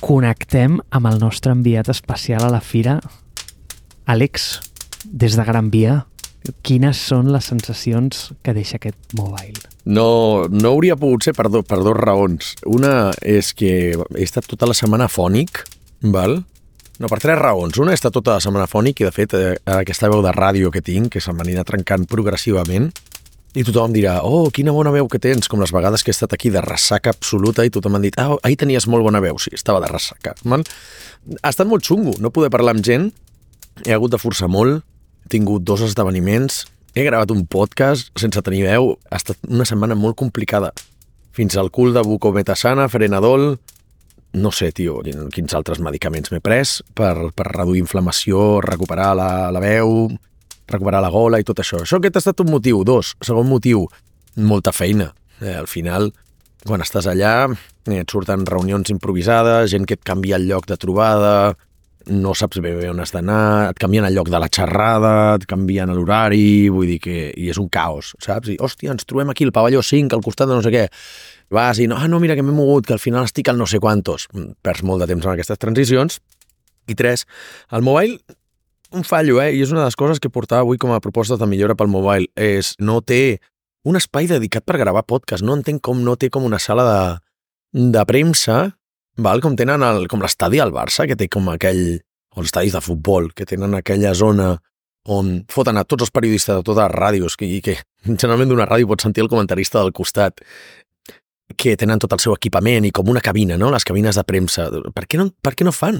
connectem amb el nostre enviat especial a la fira. Àlex, des de Gran Via, quines són les sensacions que deixa aquest mobile? No, no hauria pogut ser per, do, per dos raons. Una és que he estat tota la setmana fònic, val? No, per tres raons. Una, he estat tota la setmana fònic i, de fet, eh, aquesta veu de ràdio que tinc, que se'm anirà trencant progressivament, i tothom dirà, oh, quina bona veu que tens, com les vegades que he estat aquí de ressaca absoluta i tothom m'ha dit, ah, ahir tenies molt bona veu. Sí, estava de ressaca. Man, ha estat molt xungo no poder parlar amb gent, he hagut de forçar molt, he tingut dos esdeveniments, he gravat un podcast sense tenir veu, ha estat una setmana molt complicada. Fins al cul de bucometasana, frenadol, no sé, tio, quins altres medicaments m'he pres per, per reduir inflamació, recuperar la, la veu, recuperar la gola i tot això. Això aquest ha estat un motiu. Dos, segon motiu, molta feina. Eh, al final, quan estàs allà, eh, et surten reunions improvisades, gent que et canvia el lloc de trobada, no saps bé, bé on has d'anar, et canvien el lloc de la xerrada, et canvien l'horari, vull dir que... I és un caos, saps? I, hòstia, ens trobem aquí al pavelló 5, al costat de no sé què. Vas i, no, ah, no, mira que m'he mogut, que al final estic al no sé quantos. Perds molt de temps en aquestes transicions. I tres, el mobile un fallo, eh? I és una de les coses que portava avui com a propostes de millora pel mobile. És, no té un espai dedicat per gravar podcast. No entenc com no té com una sala de, de premsa, val? com tenen el, com l'estadi al Barça, que té com aquell, o els estadis de futbol, que tenen aquella zona on foten a tots els periodistes de totes les ràdios, i que generalment d'una ràdio pots sentir el comentarista del costat, que tenen tot el seu equipament i com una cabina, no? les cabines de premsa. Per què no, per què no fan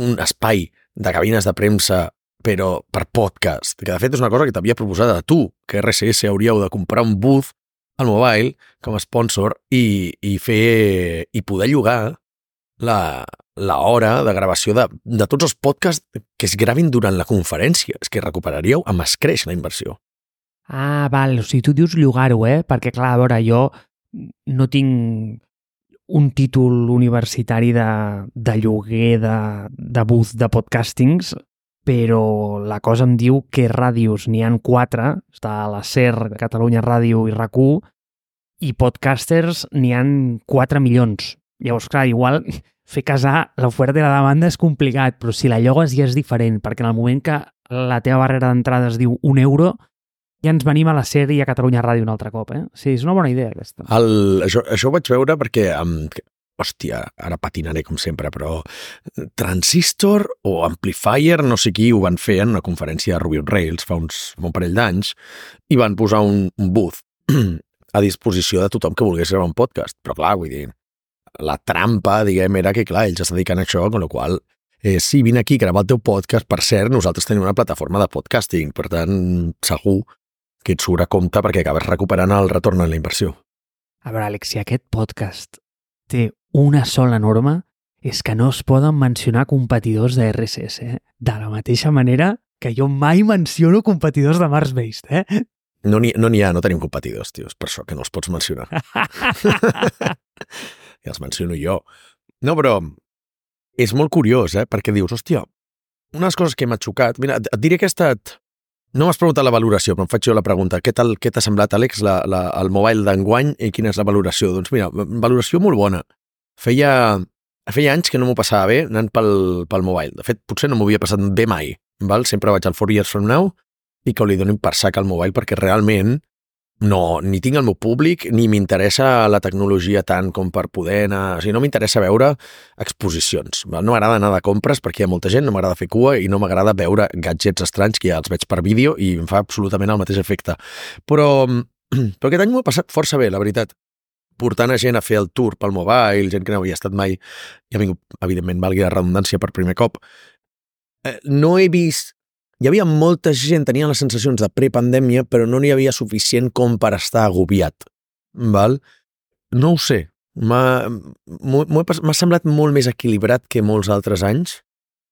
un espai de cabines de premsa però per podcast, que de fet és una cosa que t'havia proposat a tu, que RSS hauríeu de comprar un booth al mobile com a sponsor i, i fer i poder llogar la, la hora de gravació de, de tots els podcasts que es gravin durant la conferència. És que recuperaríeu amb escreix la inversió. Ah, val, o sigui, tu dius llogar-ho, eh? Perquè, clar, a veure, jo no tinc un títol universitari de, de lloguer de, de booth de podcastings, però la cosa em diu que ràdios n'hi han quatre, està a la SER, Catalunya Ràdio i rac i podcasters n'hi han 4 milions. Llavors, clar, igual fer casar l'oferta i la demanda és complicat, però si la llogues ja és diferent, perquè en el moment que la teva barrera d'entrada es diu un euro, ja ens venim a la sèrie i a Catalunya Ràdio un altre cop, eh? Sí, és una bona idea, aquesta. El, això, això ho vaig veure perquè, um, hòstia, ara patinaré com sempre, però Transistor o Amplifier, no sé qui, ho van fer en una conferència de Ruby on Rails fa, uns, un parell d'anys i van posar un, un booth a disposició de tothom que volgués gravar un podcast. Però clar, vull dir, la trampa, diguem, era que, clar, ells es dediquen a això, amb la qual eh, sí, vine aquí a gravar el teu podcast. Per cert, nosaltres tenim una plataforma de podcasting, per tant, segur que et surt a compte perquè acabes recuperant el retorn en la inversió. A veure, Àlex, si aquest podcast té una sola norma, és que no es poden mencionar competidors de RSS, eh? de la mateixa manera que jo mai menciono competidors de Mars-based, eh? No n'hi no ha, no tenim competidors, tio, és per això que no els pots mencionar. I els menciono jo. No, però és molt curiós, eh? Perquè dius, hòstia, una de les coses que m'ha xocat... Mira, et diré que ha estat no m'has preguntat la valoració, però em faig jo la pregunta. Què tal què t'ha semblat, Àlex, la, la, el mobile d'enguany i quina és la valoració? Doncs mira, valoració molt bona. Feia, feia anys que no m'ho passava bé anant pel, pel mobile. De fet, potser no m'ho havia passat bé mai. Val? Sempre vaig al 4 Years From Now i que li donin per sac al mobile perquè realment no, ni tinc el meu públic, ni m'interessa la tecnologia tant com per poder anar... O sigui, no m'interessa veure exposicions. No m'agrada anar de compres perquè hi ha molta gent, no m'agrada fer cua i no m'agrada veure gadgets estranys que ja els veig per vídeo i em fa absolutament el mateix efecte. Però, però aquest any m'ho he passat força bé, la veritat portant a gent a fer el tour pel mobile, gent que no havia estat mai, i ha vingut, evidentment, valgui la redundància per primer cop. Eh, no he vist hi havia molta gent, tenia les sensacions de prepandèmia, però no n'hi havia suficient com per estar agobiat. Val? No ho sé. M'ha semblat molt més equilibrat que molts altres anys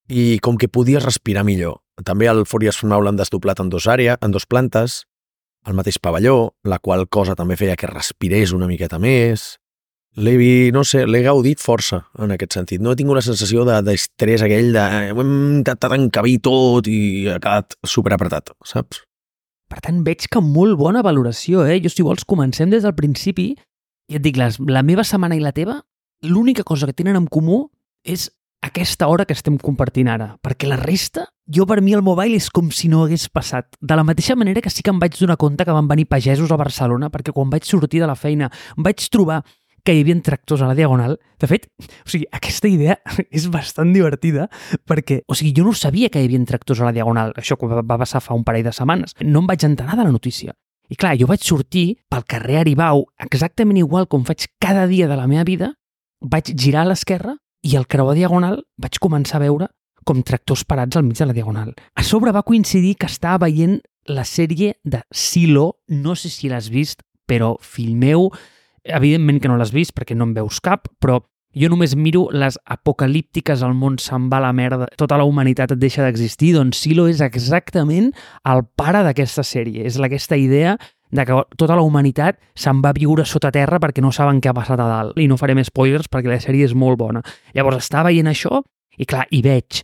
i com que podies respirar millor. També el Fòries Fonau l'han desdoblat en dos àrees, en dos plantes, al mateix pavelló, la qual cosa també feia que respirés una miqueta més l'he, no sé, l'he gaudit força en aquest sentit. No he tingut la sensació d'estrès de, aquell de eh, ho hem intentat encabir tot i ha quedat superapretat, saps? Per tant, veig que molt bona valoració, eh? Jo, si vols, comencem des del principi i et dic, les, la meva setmana i la teva, l'única cosa que tenen en comú és aquesta hora que estem compartint ara, perquè la resta, jo per mi el mobile és com si no hagués passat. De la mateixa manera que sí que em vaig donar compte que van venir pagesos a Barcelona, perquè quan vaig sortir de la feina vaig trobar que hi havia tractors a la Diagonal. De fet, o sigui, aquesta idea és bastant divertida perquè, o sigui, jo no sabia que hi havia tractors a la Diagonal, això va passar fa un parell de setmanes. No em vaig enterar de la notícia. I clar, jo vaig sortir pel carrer Aribau exactament igual com faig cada dia de la meva vida, vaig girar a l'esquerra i al creuar diagonal vaig començar a veure com tractors parats al mig de la diagonal. A sobre va coincidir que estava veient la sèrie de Silo, no sé si l'has vist, però fill meu, evidentment que no l'has vist perquè no en veus cap, però jo només miro les apocalíptiques, el món se'n va a la merda, tota la humanitat et deixa d'existir, doncs Silo és exactament el pare d'aquesta sèrie. És aquesta idea de que tota la humanitat se'n va viure sota terra perquè no saben què ha passat a dalt. I no farem spoilers perquè la sèrie és molt bona. Llavors estava veient això i clar, hi veig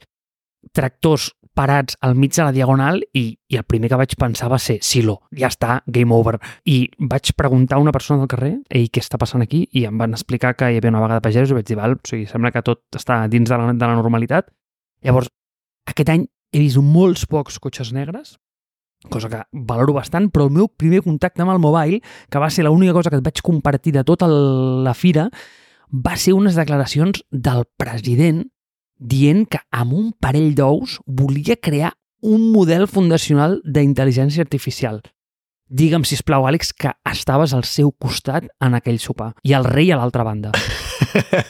tractors parats al mig de la diagonal i, i el primer que vaig pensar va ser Silo, ja està, game over. I vaig preguntar a una persona del carrer ei, què està passant aquí i em van explicar que hi havia una vaga de pagesos i vaig dir, val, o sigui, sembla que tot està dins de la, de la normalitat. Llavors, aquest any he vist molts pocs cotxes negres, cosa que valoro bastant, però el meu primer contacte amb el mobile, que va ser l'única cosa que et vaig compartir de tota la fira, va ser unes declaracions del president dient que amb un parell d'ous volia crear un model fundacional d'intel·ligència artificial. Digue'm, si plau, Àlex, que estaves al seu costat en aquell sopar i el rei a l'altra banda.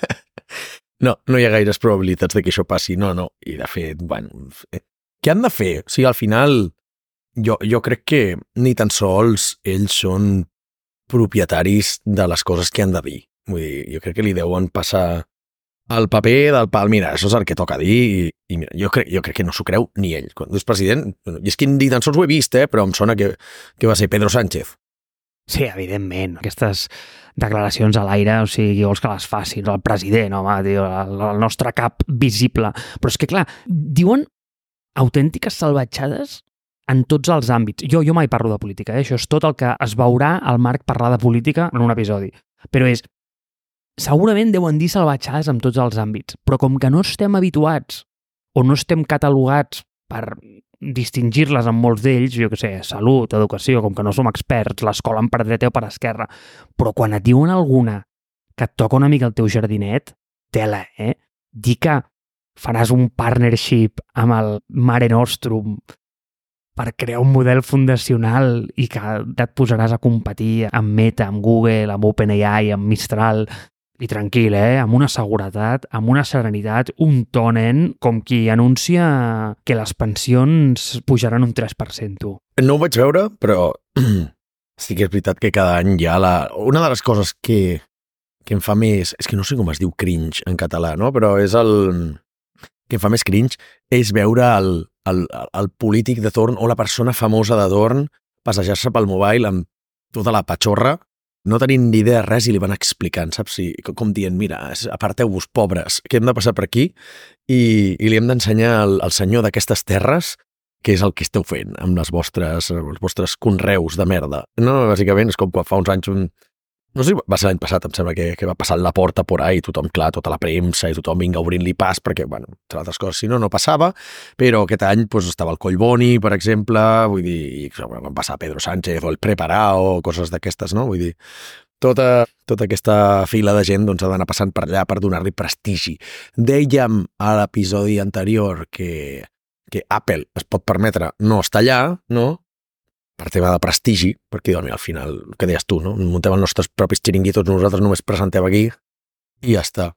no, no hi ha gaires probabilitats de que això passi. No, no. I, de fet, bueno, eh, què han de fer? O sigui, al final, jo, jo crec que ni tan sols ells són propietaris de les coses que han de dir. Vull dir, jo crec que li deuen passar el paper del pal, mira, això és el que toca dir i, i mira, jo crec, jo crec que no s'ho creu ni ell. Quan és president, i és que ni tan sols ho he vist, eh, però em sona que, que va ser Pedro Sánchez. Sí, evidentment. Aquestes declaracions a l'aire, o sigui, vols que les faci el president, home, tio, el, el nostre cap visible. Però és que, clar, diuen autèntiques salvatjades en tots els àmbits. Jo, jo mai parlo de política, eh? això és tot el que es veurà al Marc parlar de política en un episodi. Però és, segurament deuen dir salvatjades en tots els àmbits, però com que no estem habituats o no estem catalogats per distingir-les en molts d'ells, jo que sé, salut, educació, com que no som experts, l'escola en per dreta o per esquerra, però quan et diuen alguna que et toca una mica el teu jardinet, tela, eh? Dir que faràs un partnership amb el Mare Nostrum per crear un model fundacional i que et posaràs a competir amb Meta, amb Google, amb OpenAI, amb Mistral, i tranquil, eh? amb una seguretat, amb una serenitat, un tonen com qui anuncia que les pensions pujaran un 3%. Tu. No ho vaig veure, però sí que és veritat que cada any hi ha la... Una de les coses que, que em fa més... És que no sé com es diu cringe en català, no? Però és el... que em fa més cringe és veure el, el, el polític de torn o la persona famosa de torn passejar-se pel mobile amb tota la patxorra no tenint ni idea de res i li van explicant, saps? I, com dient, mira, aparteu-vos, pobres, que hem de passar per aquí i, i li hem d'ensenyar al, al senyor d'aquestes terres què és el que esteu fent amb les vostres, els vostres conreus de merda. No, bàsicament és com quan fa uns anys un, no sé va ser l'any passat, em sembla que, que va passar la porta por ahí, tothom, clar, tota la premsa i tothom vinga obrint-li pas, perquè, bueno, entre altres coses, si no, no passava, però aquest any pues, estava el Collboni, per exemple, vull dir, i, van passar Pedro Sánchez o el Preparao, coses d'aquestes, no? Vull dir, tota, tota aquesta fila de gent doncs, ha d'anar passant per allà per donar-li prestigi. Dèiem a l'episodi anterior que, que Apple es pot permetre no estar allà, no? Per tema de prestigi, perquè doncs, al final, el que deies tu, no? muntem els nostres propis xiringuitos, nosaltres només presentem aquí i ja està.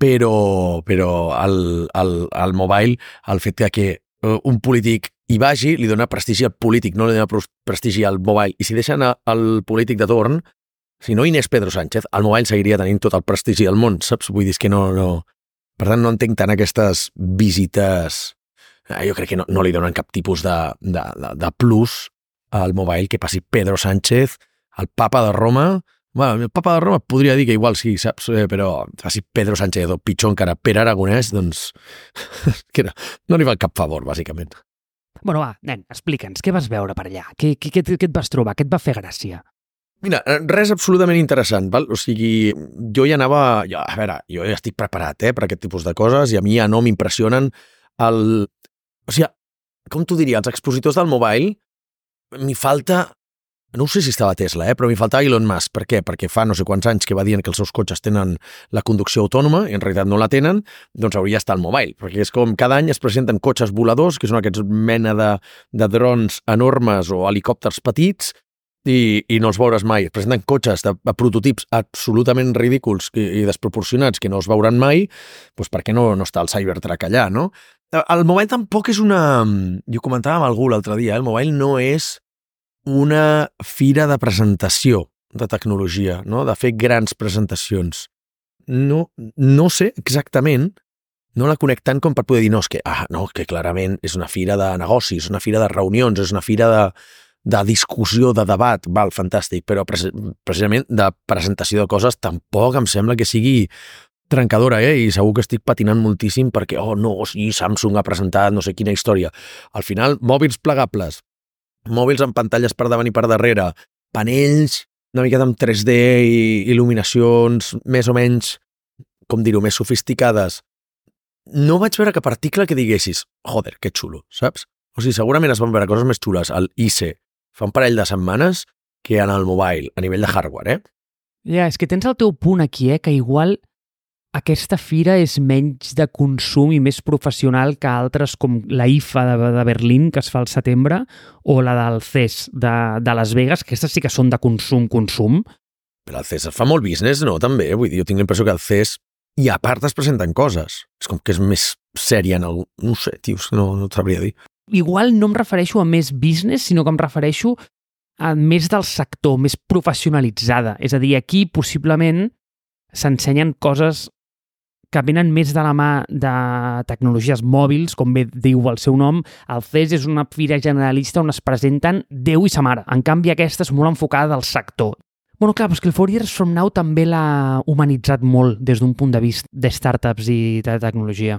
Però, però al, al, al mobile, el fet que uh, un polític hi vagi li dona prestigi al polític, no li dona prestigi al mobile. I si deixen el polític de torn, si no hi anés Pedro Sánchez, el mobile seguiria tenint tot el prestigi del món, saps? Vull dir que no, no... Per tant, no entenc tant aquestes visites... Eh, jo crec que no, no li donen cap tipus de, de, de, de plus al mobile que passi Pedro Sánchez, el papa de Roma... Bueno, el papa de Roma podria dir que igual sí, saps? Eh, però passi Pedro Sánchez o pitjor encara Pere Aragonès, doncs que no, no li fa cap favor, bàsicament. Bueno, va, nen, explica'ns, què vas veure per allà? Què, què, què, què et vas trobar? Què et va fer gràcia? Mira, eh, res absolutament interessant, val? O sigui, jo ja anava... Jo, a veure, jo ja estic preparat eh, per aquest tipus de coses i a mi ja no m'impressionen el... O sigui, com t'ho diria, els expositors del mobile, m'hi falta no sé si estava Tesla, eh, però m'hi faltava Elon Musk. Per què? Perquè fa no sé quants anys que va dient que els seus cotxes tenen la conducció autònoma i en realitat no la tenen, doncs hauria d'estar al mobile. Perquè és com cada any es presenten cotxes voladors, que són aquests mena de, de drons enormes o helicòpters petits, i, i no els veuràs mai. Es presenten cotxes de, de prototips absolutament ridículs i, i desproporcionats que no es veuran mai, doncs per què no, no està el Cybertruck allà, no? El mobile tampoc és una... Jo comentava amb algú l'altre dia, eh? el mobile no és una fira de presentació de tecnologia, no? de fer grans presentacions. No, no sé exactament, no la conec tant com per poder dir, no, és que, ah, no, que clarament és una fira de negocis, una fira de reunions, és una fira de, de discussió, de debat, val, fantàstic, però precisament de presentació de coses tampoc em sembla que sigui trencadora, eh? I segur que estic patinant moltíssim perquè, oh, no, sí, Samsung ha presentat no sé quina història. Al final, mòbils plegables, mòbils amb pantalles per davant i per darrere, panells una miqueta amb 3D i il·luminacions més o menys, com dir-ho, més sofisticades. No vaig veure cap article que diguessis, joder, que xulo, saps? O sigui, segurament es van veure coses més xules al IC fa un parell de setmanes que en el mobile, a nivell de hardware, eh? Ja, és que tens el teu punt aquí, eh? Que igual aquesta fira és menys de consum i més professional que altres com la IFA de, de Berlín, que es fa al setembre, o la del CES de, de Las Vegas, que aquestes sí que són de consum, consum. Però el CES es fa molt business, no? També, vull dir, jo tinc l'impressió que el CES i a part es presenten coses. És com que és més sèrie en el... No sé, tio, no, no et sabria dir. Igual no em refereixo a més business, sinó que em refereixo a més del sector, més professionalitzada. És a dir, aquí possiblement s'ensenyen coses que venen més de la mà de tecnologies mòbils, com bé diu el seu nom. El CES és una fira generalista on es presenten Déu i sa mare. En canvi, aquesta és molt enfocada del sector. Bueno, clar, però que el Four Years From Now també l'ha humanitzat molt des d'un punt de vista de startups i de tecnologia.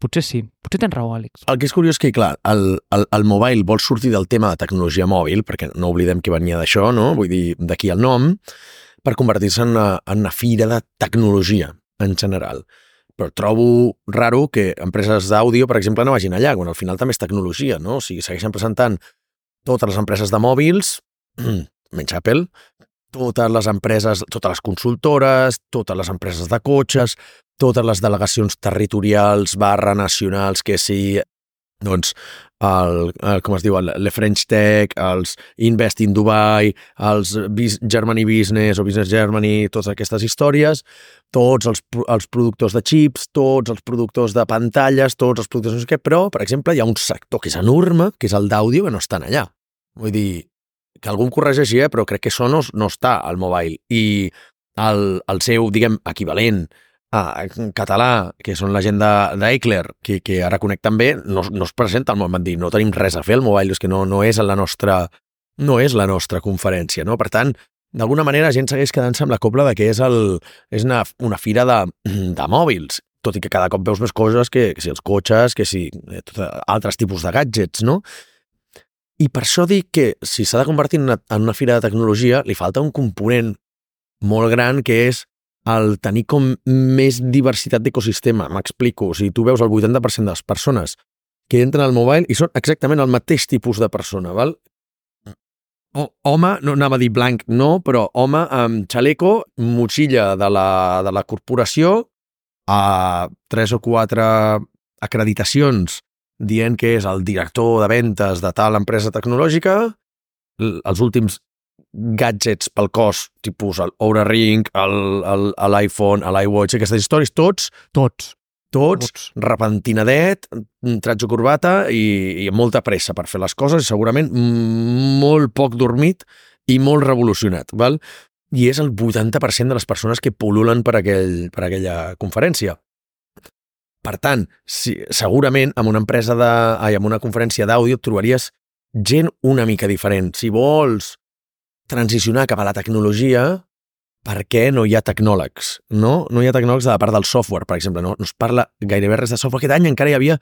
Potser sí. Potser tens raó, Àlex. El que és curiós és que, clar, el, el, el mobile vol sortir del tema de tecnologia mòbil, perquè no oblidem que venia d'això, no? Vull dir, d'aquí el nom, per convertir-se en, en una fira de tecnologia en general però trobo raro que empreses d'àudio, per exemple, no vagin allà, quan al final també és tecnologia, no? O sigui, segueixen presentant totes les empreses de mòbils, menys Apple, totes les empreses, totes les consultores, totes les empreses de cotxes, totes les delegacions territorials barra nacionals, que si doncs, el, el, com es diu, el, le French Tech, els Invest in Dubai, els Germany Business o Business Germany, totes aquestes històries, tots els, els productors de chips, tots els productors de pantalles, tots els productors no sé què, però, per exemple, hi ha un sector que és enorme, que és el d'àudio, que no estan allà. Vull dir, que algú em corregeixi, eh, però crec que no, no està al mobile. I el, el seu, diguem, equivalent ah, en català, que són la gent d'Eichler, que, que ara conec també, no, no es presenta al món. Van dir, no tenim res a fer al mobile, és que no, no és la nostra no és la nostra conferència, no? Per tant, d'alguna manera la gent segueix quedant-se amb la copla de que és, el, és una, una fira de, de mòbils, tot i que cada cop veus més coses que, que si els cotxes, que si eh, tot, altres tipus de gadgets, no? I per això dic que si s'ha de convertir en una, en una fira de tecnologia, li falta un component molt gran que és el tenir com més diversitat d'ecosistema. M'explico. Sigui, tu veus el 80% de les persones que entren al mobile i són exactament el mateix tipus de persona, val? O, home, no anava a dir blanc, no, però home amb xaleco, motxilla de la, de la corporació, a tres o quatre acreditacions dient que és el director de ventes de tal empresa tecnològica, els últims gadgets pel cos, tipus el Oura Ring, l'iPhone, l'iWatch, aquestes històries, tots, tots, tots, tots. repentinadet, tratge corbata i, i molta pressa per fer les coses i segurament molt poc dormit i molt revolucionat, val? I és el 80% de les persones que pol·lulen per, aquell, per aquella conferència. Per tant, si, segurament amb una empresa de, ai, amb una conferència d'àudio et trobaries gent una mica diferent. Si vols transicionar cap a la tecnologia perquè no hi ha tecnòlegs, no? No hi ha tecnòlegs de la part del software, per exemple, no, no es parla gairebé res de software. Aquest any encara hi havia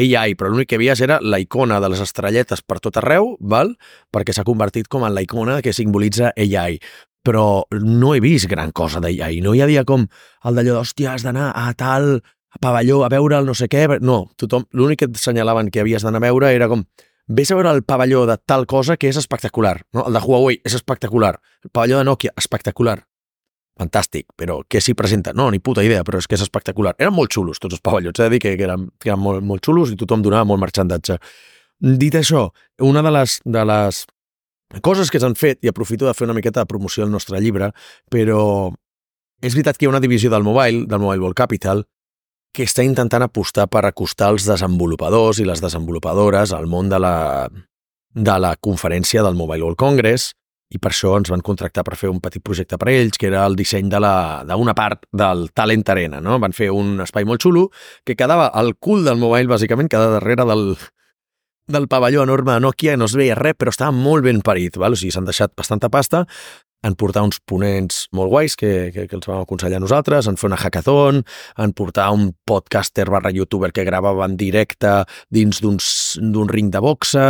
AI, però l'únic que havia era la icona de les estrelletes per tot arreu, val? perquè s'ha convertit com en la icona que simbolitza AI. però no he vist gran cosa d'allà i no hi havia com el d'allò d'hòstia, has d'anar a tal pavelló a veure el no sé què. No, tothom, l'únic que et senyalaven que havies d'anar a veure era com vés a veure el pavelló de tal cosa que és espectacular. No? El de Huawei és espectacular. El pavelló de Nokia, espectacular. Fantàstic, però què s'hi presenta? No, ni puta idea, però és que és espectacular. Eren molt xulos tots els pavellons, he de dir que, que eren, que eren molt, molt xulos i tothom donava molt marxandatge. Dit això, una de les, de les coses que s'han fet, i aprofito de fer una miqueta de promoció al nostre llibre, però és veritat que hi ha una divisió del mobile, del Mobile World Capital, que està intentant apostar per acostar els desenvolupadors i les desenvolupadores al món de la, de la conferència del Mobile World Congress, i per això ens van contractar per fer un petit projecte per a ells, que era el disseny d'una part del Talent Arena. No? Van fer un espai molt xulo que quedava al cul del mobile, bàsicament, quedava darrere del, del pavelló enorme de Nokia, no es veia res, però estava molt ben parit. Val? O sigui, s'han deixat bastanta pasta en portar uns ponents molt guais que, que, que els vam aconsellar nosaltres, en fer una hackathon, en portar un podcaster barra youtuber que gravava en directe dins d'un ring de boxa,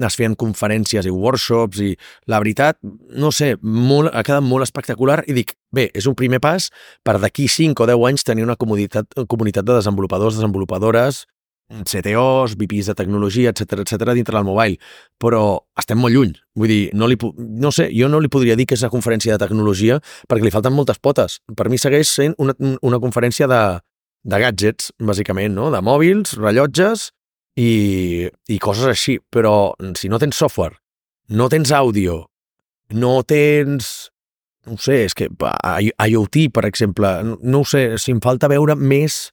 es feien conferències i workshops i la veritat, no sé, molt, ha quedat molt espectacular i dic, bé, és un primer pas per d'aquí 5 o 10 anys tenir una comunitat, comunitat de desenvolupadors, desenvolupadores CTOs, VPs de tecnologia, etc etc dintre del mobile, però estem molt lluny. Vull dir, no, li, no sé, jo no li podria dir que és una conferència de tecnologia perquè li falten moltes potes. Per mi segueix sent una, una conferència de, de gadgets, bàsicament, no? de mòbils, rellotges i, i coses així. Però si no tens software, no tens àudio, no tens... No sé, és que IoT, per exemple, no, no ho sé, si em falta veure més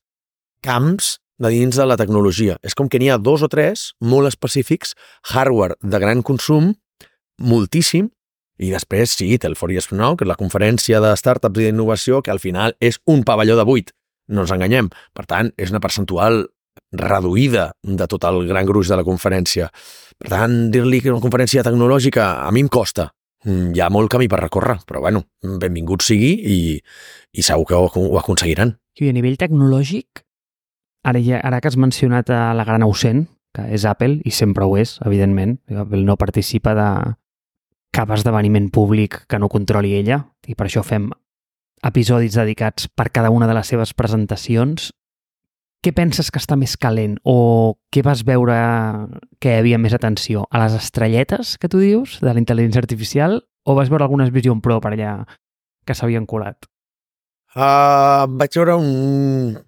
camps de dins de la tecnologia. És com que n'hi ha dos o tres molt específics, hardware de gran consum, moltíssim, i després sí, té el Years que és la conferència de startups i d'innovació, que al final és un pavelló de vuit, no ens enganyem. Per tant, és una percentual reduïda de tot el gran gruix de la conferència. Per tant, dir-li que una conferència tecnològica a mi em costa. Mm, hi ha molt camí per recórrer, però bueno, benvingut sigui i, i segur que ho, ho aconseguiran. I a nivell tecnològic, Ara, ja, ara que has mencionat a la gran ausent, que és Apple, i sempre ho és, evidentment, Apple no participa de cap esdeveniment públic que no controli ella, i per això fem episodis dedicats per cada una de les seves presentacions. Què penses que està més calent o què vas veure que hi havia més atenció? A les estrelletes, que tu dius, de la intel·ligència artificial, o vas veure algunes Vision Pro per allà que s'havien colat? Uh, vaig veure un,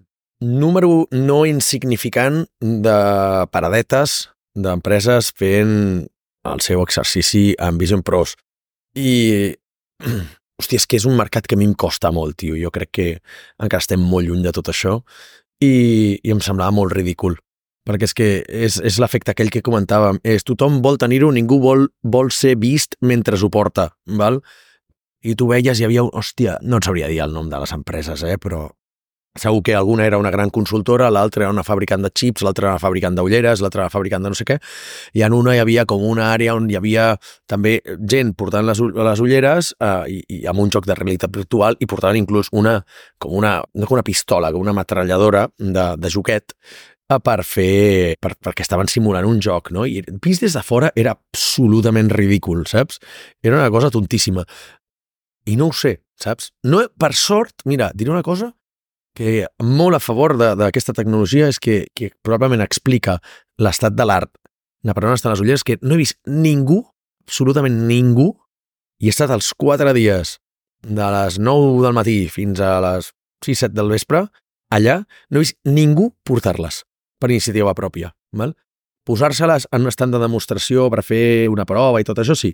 número no insignificant de paradetes d'empreses fent el seu exercici amb Vision Pros. I, hòstia, és que és un mercat que a mi em costa molt, tio. Jo crec que encara estem molt lluny de tot això i, i em semblava molt ridícul. Perquè és que és, és l'efecte aquell que comentàvem. És tothom vol tenir-ho, ningú vol, vol ser vist mentre ho porta, val? I tu veies, hi havia... Hòstia, no et sabria dir el nom de les empreses, eh? però segur que alguna era una gran consultora, l'altra era una fabricant de xips, l'altra era una fabricant d'ulleres, l'altra era fabricant de no sé què, i en una hi havia com una àrea on hi havia també gent portant les, les ulleres eh, i, i amb un joc de realitat virtual i portaven inclús una, com una, no com una pistola, com una metralladora de, de joquet eh, per fer, per, perquè estaven simulant un joc, no? I vist des de fora era absolutament ridícul, saps? Era una cosa tontíssima. I no ho sé, saps? No, per sort, mira, diré una cosa, que molt a favor d'aquesta tecnologia és que, que probablement explica l'estat de l'art per on estan les ulleres, que no he vist ningú, absolutament ningú, i he estat els quatre dies de les 9 del matí fins a les 6-7 del vespre, allà no he vist ningú portar-les per iniciativa pròpia. Val? Posar-se-les en un estat de demostració per fer una prova i tot això sí,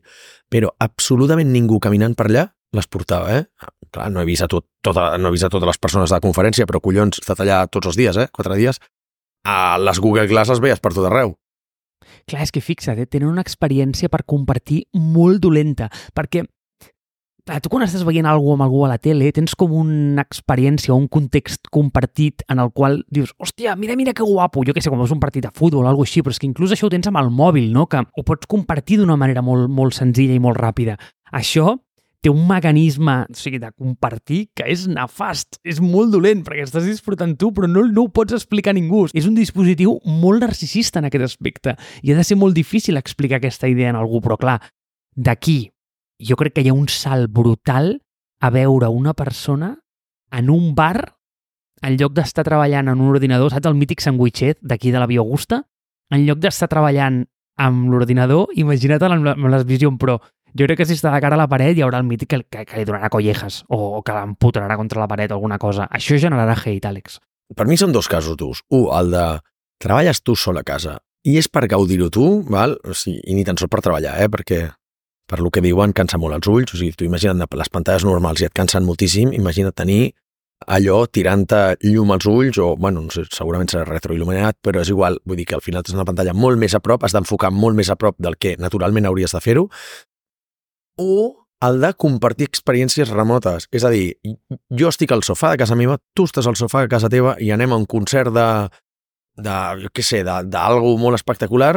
però absolutament ningú caminant per allà les portava, eh? Clar, no he vist a, tot, tota, no he vist a totes les persones de la conferència, però collons, he estat allà tots els dies, eh? Quatre dies. A les Google Glass les veies per tot arreu. Clar, és que fixa't, eh? tenen una experiència per compartir molt dolenta, perquè clar, tu quan estàs veient alguna amb algú a la tele tens com una experiència o un context compartit en el qual dius, hòstia, mira, mira que guapo, jo què sé, com és un partit de futbol o alguna així, però és que inclús això ho tens amb el mòbil, no? Que ho pots compartir d'una manera molt, molt senzilla i molt ràpida. Això té un mecanisme o sigui, de compartir que és nefast, és molt dolent, perquè estàs disfrutant tu, però no, no ho pots explicar a ningú. És un dispositiu molt narcisista en aquest aspecte i ha de ser molt difícil explicar aquesta idea en algú, però clar, d'aquí jo crec que hi ha un salt brutal a veure una persona en un bar en lloc d'estar treballant en un ordinador, saps el mític sandwichet d'aquí de la Via Augusta? En lloc d'estar treballant amb l'ordinador, imagina't amb la, amb la Vision Pro. Jo crec que si està de cara a la paret hi haurà el mític que, que, que li donarà collejas o, o que l'emputrarà contra la paret o alguna cosa. Això generarà hate, Àlex. Per mi són dos casos durs. Un, el de treballes tu sol a casa i és per gaudir-ho tu, val? O sigui, i ni tan sols per treballar, eh? perquè per lo que diuen cansa molt els ulls, o sigui, tu imagina't les pantalles normals i et cansen moltíssim, imagina't tenir allò tirant-te llum als ulls, o, bueno, no sé, segurament serà retroil·luminat, però és igual, vull dir que al final tens una pantalla molt més a prop, has d'enfocar molt més a prop del que naturalment hauries de fer-ho, o el de compartir experiències remotes. És a dir, jo estic al sofà de casa meva, tu estàs al sofà de casa teva i anem a un concert de, de jo què sé, d'algú molt espectacular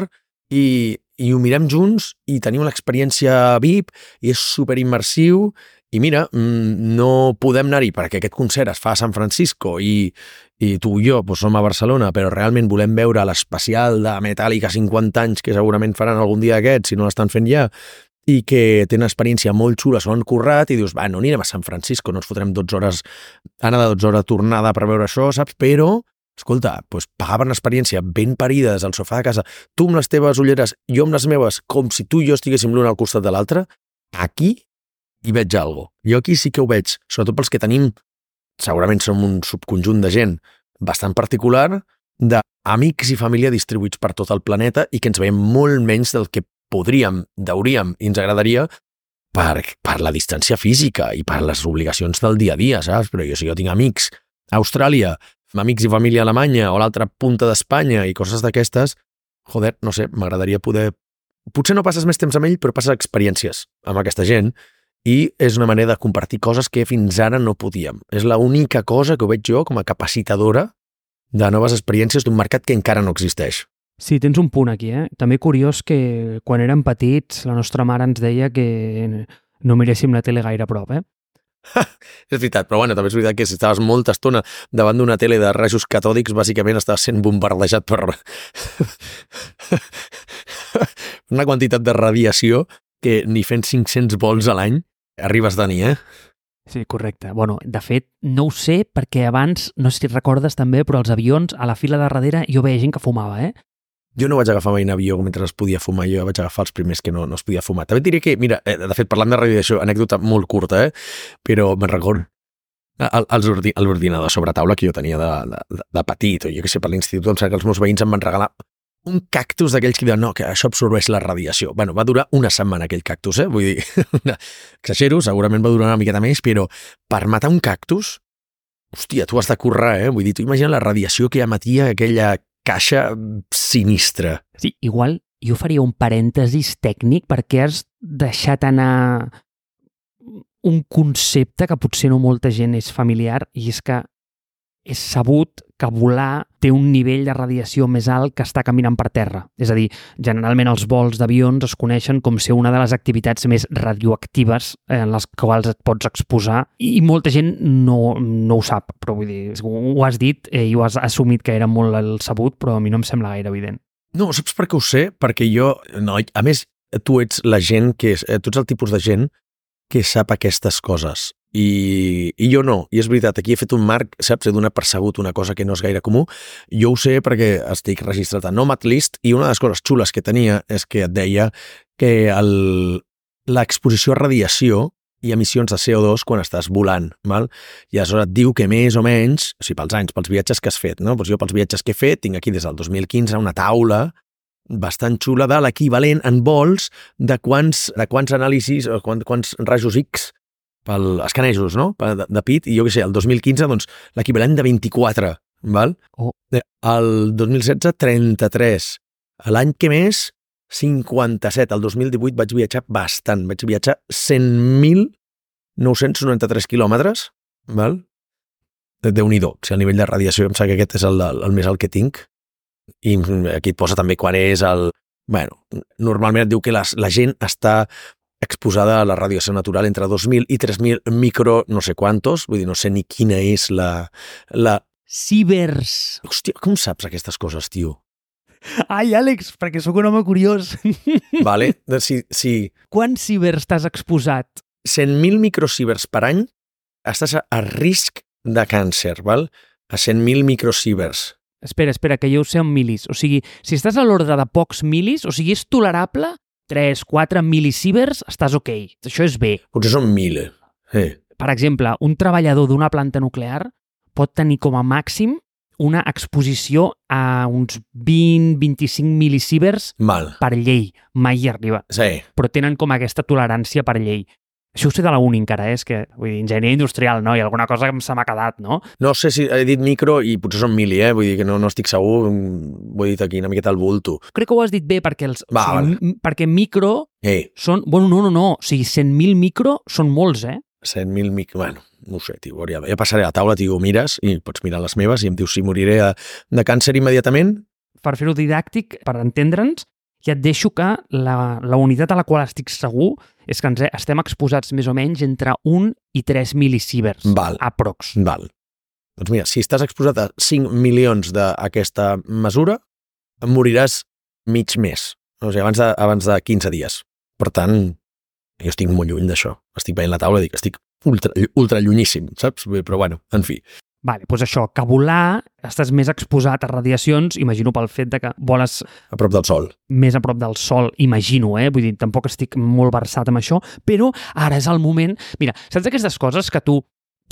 i, i ho mirem junts i tenim una experiència VIP i és super immersiu i mira, mm, no podem anar-hi perquè aquest concert es fa a San Francisco i, i tu i jo doncs, som a Barcelona, però realment volem veure l'especial de Metallica 50 anys que segurament faran algun dia d'aquests, si no l'estan fent ja, i que té una experiència molt xula, s'ho han currat i dius, va, no anirem a San Francisco, no ens fotrem 12 hores, anada 12 hores tornada per veure això, saps? Però, escolta, doncs pagaven experiència ben parides al sofà de casa, tu amb les teves ulleres, jo amb les meves, com si tu i jo estiguéssim l'un al costat de l'altre, aquí hi veig alguna Jo aquí sí que ho veig, sobretot pels que tenim, segurament som un subconjunt de gent bastant particular, d'amics i família distribuïts per tot el planeta i que ens veiem molt menys del que podríem, deuríem i ens agradaria per, per la distància física i per les obligacions del dia a dia, saps? Però jo, si jo tinc amics a Austràlia, amics i família a Alemanya o l'altra punta d'Espanya i coses d'aquestes, joder, no sé, m'agradaria poder... Potser no passes més temps amb ell, però passes experiències amb aquesta gent i és una manera de compartir coses que fins ara no podíem. És l'única cosa que ho veig jo com a capacitadora de noves experiències d'un mercat que encara no existeix. Sí, tens un punt aquí, eh? També curiós que quan érem petits la nostra mare ens deia que no miréssim la tele gaire a prop, eh? és veritat, però bueno, també és veritat que si estaves molta estona davant d'una tele de rajos catòdics, bàsicament estaves sent bombardejat per una quantitat de radiació que ni fent 500 vols a l'any Arribes, Dani, eh? Sí, correcte. Bueno, de fet, no ho sé perquè abans, no sé si recordes també, però els avions, a la fila de darrere, jo veia gent que fumava, eh? Jo no vaig agafar mai avió mentre es podia fumar, jo vaig agafar els primers que no, no es podia fumar. També diré que, mira, eh, de fet, parlant de radiació, anècdota molt curta, eh? però me'n record l'ordinador sobre taula que jo tenia de, de, de petit, o jo que sé, per l'institut, doncs que els meus veïns em van regalar un cactus d'aquells que diuen no, que això absorbeix la radiació. bueno, va durar una setmana aquell cactus, eh? Vull dir, exagero, segurament va durar una miqueta més, però per matar un cactus, hòstia, tu has de currar, eh? Vull dir, tu imagina la radiació que emetia aquella caixa sinistra. Sí, igual jo faria un parèntesis tècnic perquè has deixat anar un concepte que potser no molta gent és familiar i és que és sabut que volar té un nivell de radiació més alt que està caminant per terra. És a dir, generalment els vols d'avions es coneixen com ser una de les activitats més radioactives en les quals et pots exposar i molta gent no, no ho sap, però vull dir, ho has dit eh, i ho has assumit que era molt el sabut, però a mi no em sembla gaire evident. No, saps per què ho sé? Perquè jo, no, a més, tu ets la gent que és, eh, tu ets el tipus de gent que sap aquestes coses i, i jo no. I és veritat, aquí he fet un marc, saps? He donat per segut una cosa que no és gaire comú. Jo ho sé perquè estic registrat a Nomadlist i una de les coses xules que tenia és que et deia que l'exposició a radiació i emissions de CO2 quan estàs volant. Val? I aleshores et diu que més o menys, o sigui, pels anys, pels viatges que has fet, no? doncs jo pels viatges que he fet tinc aquí des del 2015 una taula bastant xula de l'equivalent en vols de quants, de quants anàlisis o quants, quants rajos X pel escanejos, no? De, de pit, i jo què sé, el 2015, doncs, l'equivalent de 24, val? Oh. El 2016, 33. L'any que més, 57. El 2018 vaig viatjar bastant. Vaig viatjar 100.993 quilòmetres, val? déu nhi sigui, a nivell de radiació em sembla que aquest és el, el, el més alt que tinc. I aquí et posa també quan és el... Bueno, normalment et diu que les, la gent està exposada a la radiació natural entre 2.000 i 3.000 micro no sé quantos, vull dir, no sé ni quina és la... la... Cibers. Hòstia, com saps aquestes coses, tio? Ai, Àlex, perquè sóc un home curiós. vale? Si, si Quants cibers t'has exposat? 100.000 microcibers per any estàs a, a risc de càncer, val? A 100.000 microcibers. Espera, espera, que jo ho sé en milis. O sigui, si estàs a l'ordre de pocs milis, o sigui, és tolerable, 3, 4 milicibers, estàs ok. Això és bé. Potser són 1.000. Sí. Per exemple, un treballador d'una planta nuclear pot tenir com a màxim una exposició a uns 20-25 milicibers Val. per llei. Mai hi arriba. Sí. Però tenen com aquesta tolerància per llei. Això ho sé de la uni encara, eh? és que, vull dir, enginyeria industrial, no? I alguna cosa que se m'ha quedat, no? No sé si he dit micro i potser són mili, eh? Vull dir que no, no estic segur, mm, ho he dit aquí una miqueta al bulto. Crec que ho has dit bé perquè, els, Va, o sigui, m- perquè micro Eh, són... Bueno, no, no, no. O sigui, 100.000 micro són molts, eh? 100.000 micro... Bueno, no sé, tio, de... Ja passaré a la taula, tio, mires i pots mirar les meves i em dius si moriré de, de càncer immediatament. Per fer-ho didàctic, per entendre'ns, ja et deixo que la, la unitat a la qual estic segur és que ens estem exposats més o menys entre 1 i 3 milicibers. Val. Aprox. Val. Doncs mira, si estàs exposat a 5 milions d'aquesta mesura, moriràs mig mes. O sigui, abans de, abans de 15 dies. Per tant, jo estic molt lluny d'això. Estic veient la taula i dic, estic ultra, ultra llunyíssim, saps? Però bueno, en fi. Vale, doncs això, que volar estàs més exposat a radiacions, imagino pel fet de que voles A prop del sol. més a prop del sol, imagino, eh? Vull dir, tampoc estic molt versat amb això, però ara és el moment... Mira, saps aquestes coses que tu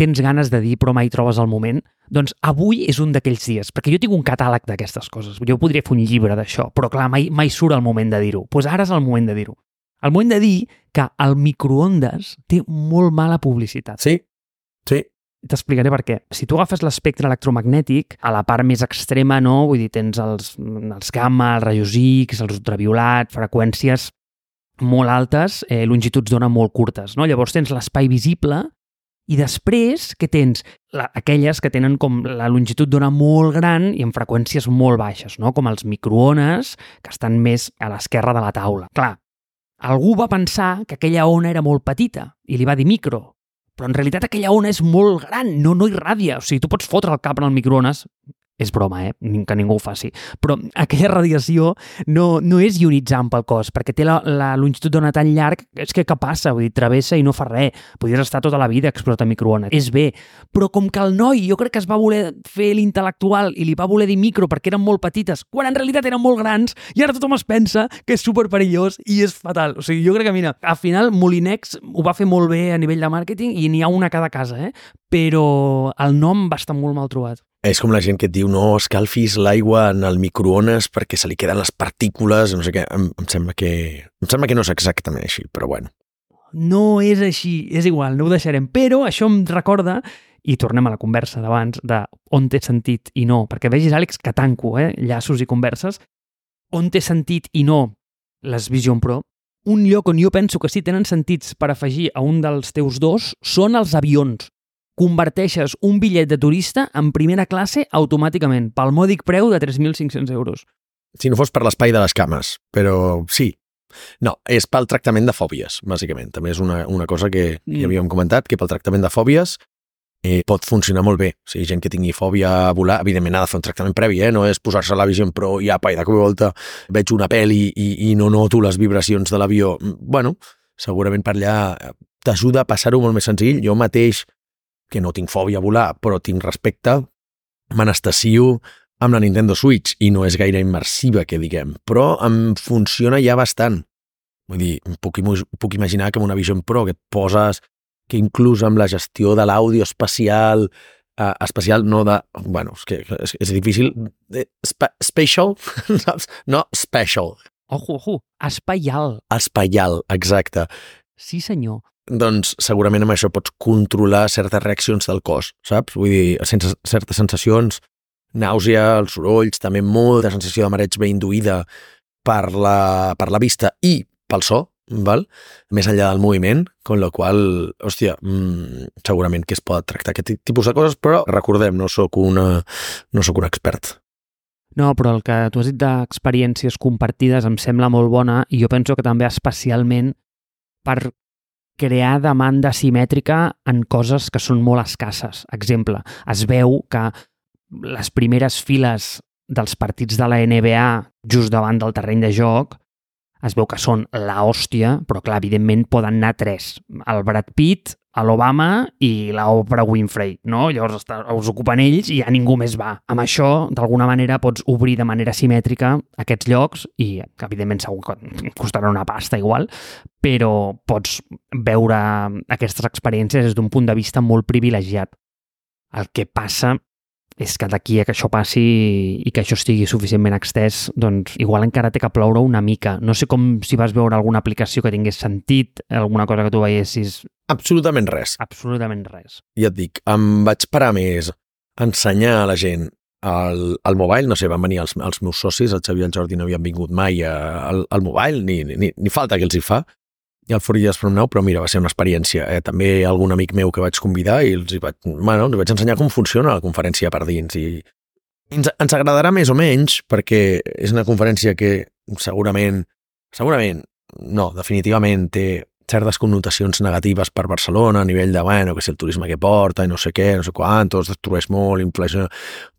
tens ganes de dir però mai trobes el moment? Doncs avui és un d'aquells dies, perquè jo tinc un catàleg d'aquestes coses. Jo podria fer un llibre d'això, però clar, mai, mai surt el moment de dir-ho. Doncs pues ara és el moment de dir-ho. El moment de dir que el microondes té molt mala publicitat. Sí? Sí. T'explicaré per què. Si tu agafes l'espectre electromagnètic, a la part més extrema, no? Vull dir, tens els, els gamma, els rajos X, els ultraviolat, freqüències molt altes, eh, longituds d'ona molt curtes, no? Llavors tens l'espai visible i després que tens la, aquelles que tenen com la longitud d'ona molt gran i amb freqüències molt baixes, no? com els microones, que estan més a l'esquerra de la taula. Clar, algú va pensar que aquella ona era molt petita i li va dir micro, però en realitat aquella ona és molt gran, no, no irradia. O sigui, tu pots fotre el cap en el microones, és broma, eh? Que ningú ho faci. Però aquella radiació no, no és ionitzant pel cos, perquè té la, la longitud d'ona tan llarg, és que què passa? Vull dir, travessa i no fa res. Podries estar tota la vida explota microones. És bé. Però com que el noi, jo crec que es va voler fer l'intel·lectual i li va voler dir micro perquè eren molt petites, quan en realitat eren molt grans, i ara tothom es pensa que és super perillós i és fatal. O sigui, jo crec que, mira, al final Molinex ho va fer molt bé a nivell de màrqueting i n'hi ha una a cada casa, eh? Però el nom va estar molt mal trobat. És com la gent que et diu no escalfis l'aigua en el microones perquè se li queden les partícules, no sé què. Em, em, sembla que, em sembla que no és exactament així, però bueno. No és així, és igual, no ho deixarem. Però això em recorda, i tornem a la conversa d'abans, de on té sentit i no, perquè vegis, Àlex, que tanco, eh, llaços i converses, on té sentit i no les Vision Pro, un lloc on jo penso que sí tenen sentits per afegir a un dels teus dos són els avions. Converteixes un bitllet de turista en primera classe automàticament, pel mòdic preu de 3.500 euros. Si no fos per l'espai de les cames, però sí. No, és pel tractament de fòbies, bàsicament. També és una, una cosa que Mm. ja havíem comentat, que pel tractament de fòbies eh, pot funcionar molt bé. O sigui, gent que tingui fòbia a volar, evidentment ha de fer un tractament previ, eh? no és posar-se la Vision Pro i apa, i de cop i volta veig una pel·li i, i no noto les vibracions de l'avió. Mm, Bueno, segurament per allà eh, t'ajuda a passar-ho molt més senzill. Jo mateix, que no tinc fòbia a volar, però tinc respecte, m'anestacio amb la Nintendo Switch i no és gaire immersiva, que diguem, però em funciona ja bastant. Vull dir, puc, puc imaginar que amb una Vision Pro que et poses que inclús amb la gestió de l'àudio espacial, eh, espacial no de... Bueno, és que és, és difícil... Spa, saps? No, special. Ojo, ojo, espaial. Espaial, exacte. Sí, senyor. Doncs segurament amb això pots controlar certes reaccions del cos, saps? Vull dir, sense certes sensacions, nàusea, els sorolls, també molta sensació de mareig ben induïda per la, per la vista i pel so, val? més enllà del moviment, con la qual, hòstia, mmm, segurament que es pot tractar aquest tipus de coses, però recordem, no sóc una, no sóc un expert. No, però el que tu has dit d'experiències compartides em sembla molt bona i jo penso que també especialment per crear demanda simètrica en coses que són molt escasses. Exemple, es veu que les primeres files dels partits de la NBA just davant del terreny de joc es veu que són la hòstia, però clar, evidentment poden anar tres. El Brad Pitt, l'Obama i la Oprah Winfrey, no? Llavors està, us ocupen ells i ja ningú més va. Amb això, d'alguna manera, pots obrir de manera simètrica aquests llocs i, evidentment, segur que costarà una pasta igual, però pots veure aquestes experiències des d'un punt de vista molt privilegiat. El que passa és que d'aquí a que això passi i que això estigui suficientment extès, doncs igual encara té que ploure una mica. No sé com si vas veure alguna aplicació que tingués sentit, alguna cosa que tu veiessis... Absolutament res. Absolutament res. Ja et dic, em vaig parar més a ensenyar a la gent al, al mobile, no sé, van venir els, els meus socis, el Xavier i el Jordi no havien vingut mai al, al mobile, ni, ni, ni falta que els hi fa, i el Forilles from Now, però mira, va ser una experiència. Eh? També algun amic meu que vaig convidar i els hi vaig, bueno, els vaig ensenyar com funciona la conferència per dins i ens, ens agradarà més o menys perquè és una conferència que segurament, segurament, no, definitivament té certes connotacions negatives per Barcelona a nivell de, bueno, que si el turisme que porta i no sé què, no sé quant, es destrueix molt, influeix...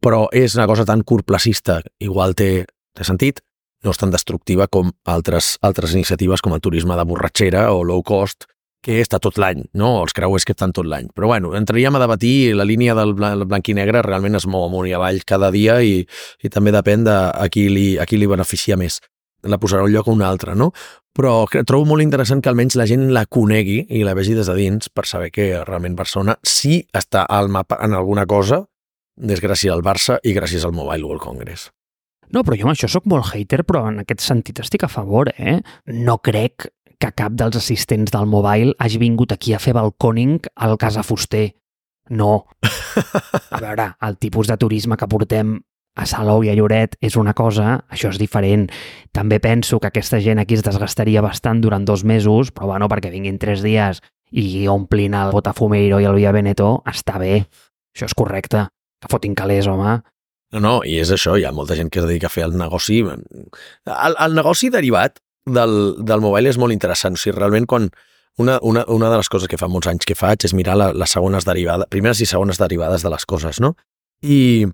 Però és una cosa tan curtplacista, igual té, té sentit, no és tan destructiva com altres, altres iniciatives com el turisme de borratxera o low cost, que està tot l'any, no? Els creuers que estan tot l'any. Però bueno, entraríem a debatir la línia del blanc i negre realment es mou amunt i avall cada dia i, i també depèn de a qui, li, a qui li beneficia més. La posarà un lloc o un altre, no? Però trobo molt interessant que almenys la gent la conegui i la vegi des de dins per saber que realment Barcelona sí està al mapa en alguna cosa, des gràcies al Barça i gràcies al Mobile World Congress. No, però jo amb això sóc molt hater, però en aquest sentit estic a favor, eh? No crec que cap dels assistents del mobile hagi vingut aquí a fer balcòning al Casa Fuster. No. A veure, el tipus de turisme que portem a Salou i a Lloret és una cosa, això és diferent. També penso que aquesta gent aquí es desgastaria bastant durant dos mesos, però bueno, perquè vinguin tres dies i omplin el Botafumeiro i el Via Veneto, està bé. Això és correcte. Que fotin calés, home. No, no, i és això, hi ha molta gent que es dedica a fer el negoci. El, el negoci derivat del, del mobile és molt interessant. O sigui, realment, quan una, una, una de les coses que fa molts anys que faig és mirar la, les segones derivades, primeres i segones derivades de les coses, no? I,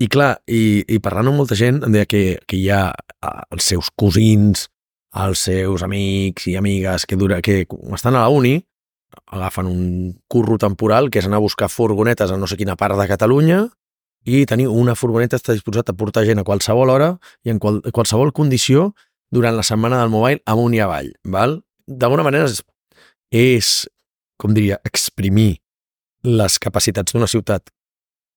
i clar, i, i parlant amb molta gent, em deia que, que hi ha els seus cosins, els seus amics i amigues que, dura, que estan a la uni, agafen un curro temporal que és anar a buscar furgonetes a no sé quina part de Catalunya i tenir una furgoneta està disposat a portar gent a qualsevol hora i en qual, qualsevol condició durant la setmana del mobile amunt i avall. Val? D'alguna manera és, és, com diria, exprimir les capacitats d'una ciutat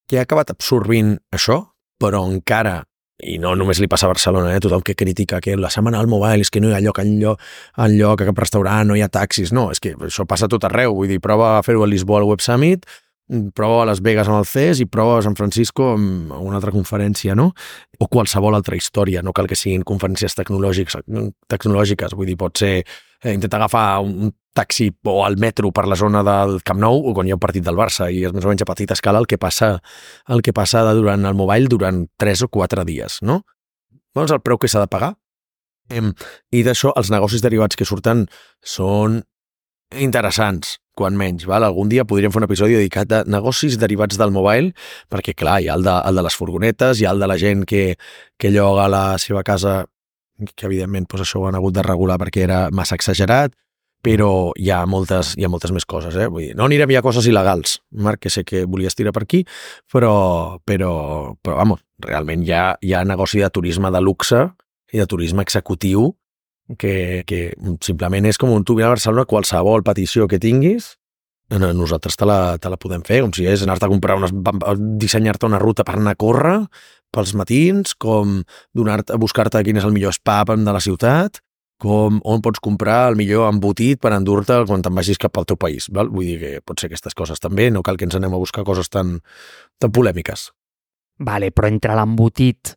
que ha acabat absorbint això, però encara i no només li passa a Barcelona, eh? tothom que critica que la setmana al mobile és que no hi ha lloc enlloc, enlloc a cap restaurant, no hi ha taxis, no, és que això passa tot arreu, vull dir, prova a fer-ho a Lisboa al Web Summit, prova a Las Vegas amb el CES i prova a San Francisco amb una altra conferència, no? O qualsevol altra història, no cal que siguin conferències tecnològiques, tecnològiques vull dir, pot ser eh, intentar agafar un taxi o el metro per la zona del Camp Nou o quan hi ha un partit del Barça i és més o menys a petita escala el que passa, el que passa durant el mobile durant 3 o 4 dies, no? Doncs el preu que s'ha de pagar. I d'això, els negocis derivats que surten són interessants quan menys. Val? Algun dia podríem fer un episodi dedicat a negocis derivats del mobile, perquè, clar, hi ha el de, el de les furgonetes, hi ha el de la gent que, que lloga la seva casa, que evidentment doncs, això ho han hagut de regular perquè era massa exagerat, però hi ha moltes, hi ha moltes més coses. Eh? Vull dir, no anirem ja a coses il·legals, Marc, que sé que volies tirar per aquí, però, però, però vamos, realment hi ha, hi ha negoci de turisme de luxe i de turisme executiu que, que simplement és com un tu vine a Barcelona, qualsevol petició que tinguis, nosaltres te la, te la podem fer, com si és anar-te a comprar unes, dissenyar-te una ruta per anar a córrer pels matins, com donar-te, buscar-te quin és el millor spa de la ciutat, com on pots comprar el millor embotit per endur-te quan te'n vagis cap al teu país. Val? Vull dir que pot ser aquestes coses també, no cal que ens anem a buscar coses tan, tan polèmiques. Vale, però entre l'embotit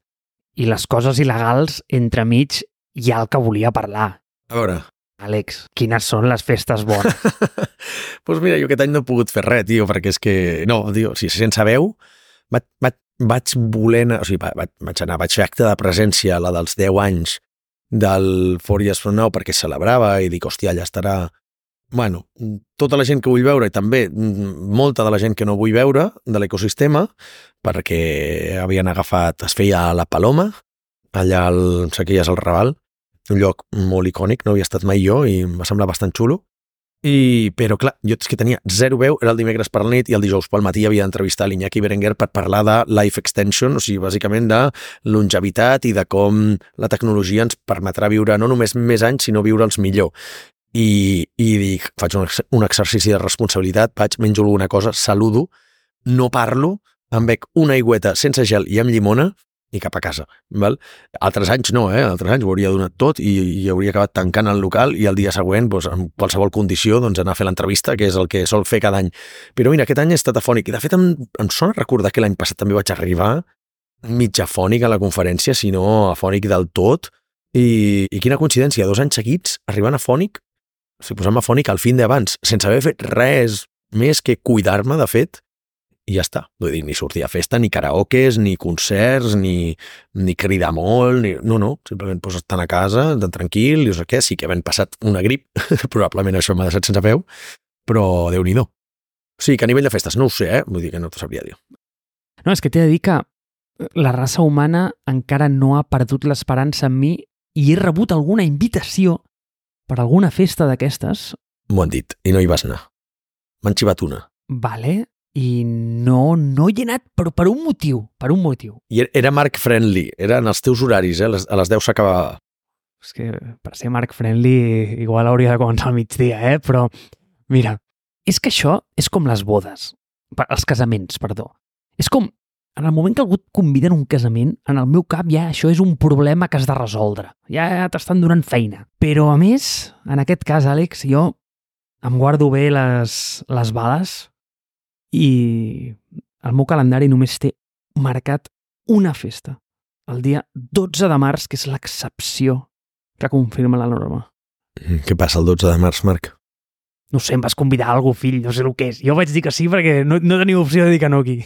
i les coses il·legals, entremig hi ha el que volia parlar. A veure. Àlex, quines són les festes bones? Doncs pues mira, jo aquest any no he pogut fer res, tio, perquè és que... No, tio, si sense veu, vaig, vaig, vaig voler... Anar, o sigui, vaig, vaig anar, vaig fer acte de presència, la dels 10 anys del Four Years From Now, perquè celebrava i dic, hòstia, allà estarà bueno, tota la gent que vull veure i també mm, molta de la gent que no vull veure de l'ecosistema perquè havien agafat, es feia a la Paloma, allà al, em sé és el Raval, un lloc molt icònic, no havia estat mai jo i em va semblar bastant xulo. I, però clar, jo és que tenia zero veu, era el dimecres per la nit i el dijous pel matí havia d'entrevistar l'Iñaki Berenguer per parlar de life extension, o sigui, bàsicament de longevitat i de com la tecnologia ens permetrà viure no només més anys, sinó viure'ls millor. I, i dic, faig un, un exercici de responsabilitat, vaig, menjo alguna cosa, saludo, no parlo, em bec una aigüeta sense gel i amb llimona i cap a casa. Val? Altres anys no, eh? Altres anys ho hauria donat tot i, i hauria acabat tancant el local i el dia següent, doncs, en qualsevol condició, doncs, anar a fer l'entrevista, que és el que sol fer cada any. Però mira, aquest any he estat afònic i de fet em, em sona recordar que l'any passat també vaig arribar mig afònic a la conferència, si no afònic del tot. I, I quina coincidència, dos anys seguits arribant afònic, o sigui, posant-me afònic al fin d'abans, sense haver fet res més que cuidar-me, de fet, i ja està. Vull dir, ni sortir a festa, ni karaokes, ni concerts, ni, ni cridar molt, ni... no, no, simplement pues, estar a casa, tan tranquil, i no sé què, sí que havent passat una grip, probablement això m'ha deixat sense peu, però déu nhi -do. Sí, que a nivell de festes no ho sé, eh? vull dir que no t'ho sabria dir. No, és que t'he de dir que la raça humana encara no ha perdut l'esperança en mi i he rebut alguna invitació per alguna festa d'aquestes. M'ho han dit, i no hi vas anar. M'han xivat una. Vale, i no, no hi he anat, però per un motiu, per un motiu. I era Mark Friendly, eren els teus horaris, eh? A les 10 s'acabava. És que per ser Mark Friendly igual hauria de començar al migdia, eh? Però, mira, és que això és com les bodes, els casaments, perdó. És com, en el moment que algú et convida en un casament, en el meu cap ja això és un problema que has de resoldre. Ja t'estan donant feina. Però, a més, en aquest cas, Àlex, jo em guardo bé les, les bales i el meu calendari només té marcat una festa, el dia 12 de març, que és l'excepció que confirma la norma. Mm, Què passa el 12 de març, Marc? No sé, em vas convidar a algú, fill, no sé el que és. Jo vaig dir que sí perquè no, no tenia opció de dir que no aquí.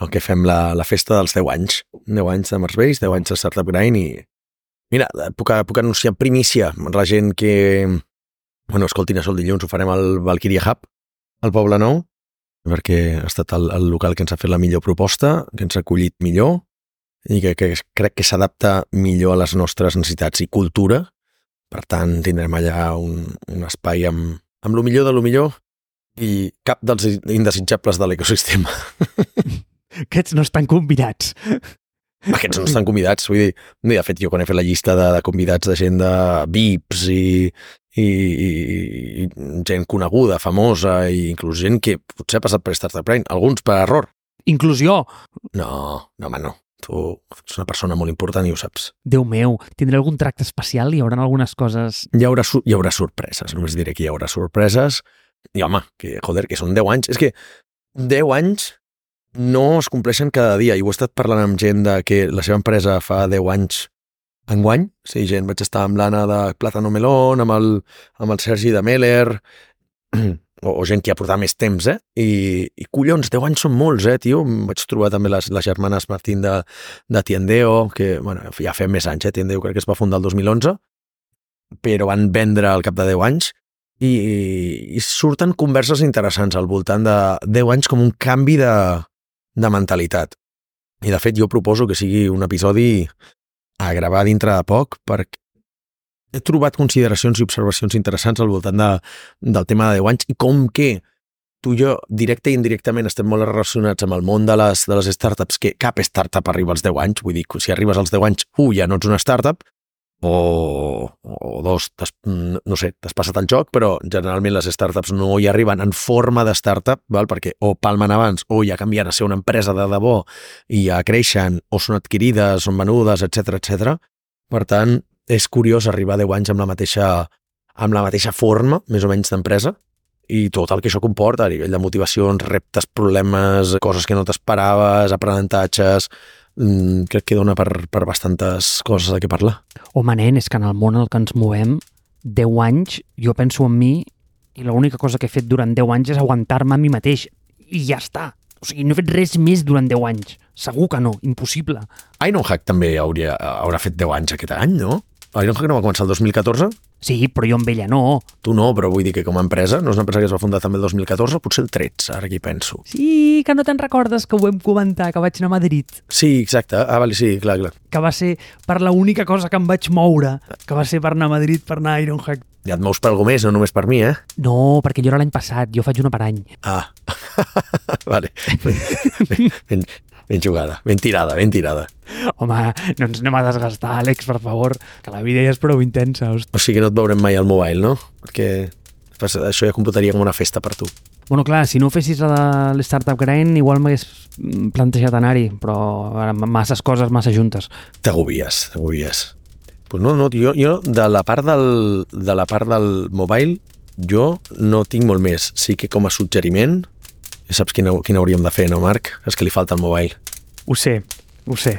el que fem la, la festa dels 10 anys. 10 anys de Marsbase, 10 anys de Startup Grind i... Mira, puc, puc anunciar primícia la gent que... Bueno, escoltin, això el dilluns ho farem al Valkyria Hub, al Poble Nou, perquè ha estat el, el local que ens ha fet la millor proposta, que ens ha acollit millor i que, que crec que s'adapta millor a les nostres necessitats i cultura. Per tant, tindrem allà un, un espai amb, amb lo millor de lo millor i cap dels indesitjables de l'ecosistema. Aquests no estan convidats. Aquests no estan convidats, vull dir, de fet jo quan he fet la llista de, de convidats de gent de VIPs i, i, i, i gent coneguda, famosa, i inclús gent que potser ha passat per Startup Brain, alguns per error. Inclusió. No, no, home, no. Tu ets una persona molt important i ho saps. Déu meu, tindré algun tracte especial? Hi haurà algunes coses... Hi haurà, hi haurà sorpreses, només diré que hi haurà sorpreses. I home, que, joder, que són 10 anys. És que 10 anys no es compleixen cada dia. I ho he estat parlant amb gent de que la seva empresa fa 10 anys enguany. Sí, gent, vaig estar amb l'Anna de Plátano Melón, amb el, amb el Sergi de Meller, o, o gent que ha portat més temps, eh? I, i collons, 10 anys són molts, eh, tio? Vaig trobar també les, les germanes Martín de, de Tiendeo, que, bueno, ja fem més anys, eh? Tiendeo crec que es va fundar el 2011, però van vendre al cap de 10 anys, i, i surten converses interessants al voltant de 10 anys com un canvi de, de mentalitat. I, de fet, jo proposo que sigui un episodi a gravar dintre de poc perquè he trobat consideracions i observacions interessants al voltant de, del tema de 10 anys i com que tu i jo, directe i indirectament, estem molt relacionats amb el món de les, de les startups, que cap startup arriba als 10 anys, vull dir, si arribes als 10 anys, u, ja no ets una startup, o, o dos, no sé, t'has passat el joc, però generalment les startups no hi arriben en forma de startup, val? perquè o palmen abans o ja canvien a ser una empresa de debò i ja creixen, o són adquirides, són venudes, etc etc. Per tant, és curiós arribar a 10 anys amb la mateixa, amb la mateixa forma, més o menys, d'empresa, i tot el que això comporta, a nivell de motivacions, reptes, problemes, coses que no t'esperaves, aprenentatges, mmm, crec que dona per, per bastantes coses de què parlar. Home, nen, és que en el món en el que ens movem, 10 anys, jo penso en mi i l'única cosa que he fet durant 10 anys és aguantar-me a mi mateix. I ja està. O sigui, no he fet res més durant 10 anys. Segur que no, impossible. Ironhack també hauria, haurà fet 10 anys aquest any, no? Ironhack no va començar el 2014? Sí, però jo amb ella no. Tu no, però vull dir que com a empresa, no és una empresa que es va fundar també el 2014, potser el 13, ara aquí penso. Sí, que no te'n recordes que ho vam comentar, que vaig anar a Madrid. Sí, exacte. Ah, vale, sí, clar, clar. Que va ser per la única cosa que em vaig moure, que va ser per anar a Madrid, per anar a Ironhack. Ja et mous per algú més, no només per mi, eh? No, perquè jo era l'any passat, jo faig una per any. Ah, vale. Ben, jugada, ben tirada, ben tirada. Home, no ens anem a desgastar, Àlex, per favor, que la vida ja és prou intensa. Hosti. O sigui que no et veurem mai al mobile, no? Perquè això ja computaria com una festa per tu. Bueno, clar, si no fessis l'Startup Grind, igual m'hagués plantejat anar-hi, però ara, masses coses, massa juntes. T'agobies, t'agobies. Pues no, no, jo, jo de la part del, de la part del mobile, jo no tinc molt més. Sí que com a suggeriment, saps quina, quina hauríem de fer, no, Marc? És que li falta el mobile. Ho sé, ho sé.